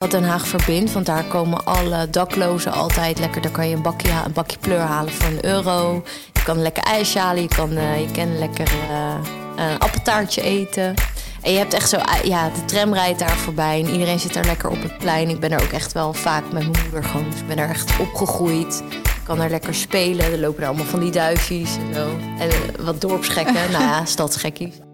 Wat Den Haag verbindt, want daar komen alle daklozen altijd lekker. Daar kan je een bakje, een bakje pleur halen voor een euro. Je kan lekker ijs halen, je kan, uh, je kan lekker uh, een appeltaartje eten. En je hebt echt zo, eh, ja, de tram rijdt daar voorbij en iedereen zit daar lekker op het plein. Ik ben er ook echt wel vaak met mijn moeder gewoon, dus ik ben er echt opgegroeid. Ik kan daar lekker spelen, er lopen allemaal van die duifjes en zo. En wat dorpsgekken, nou ja, stadsgekkies.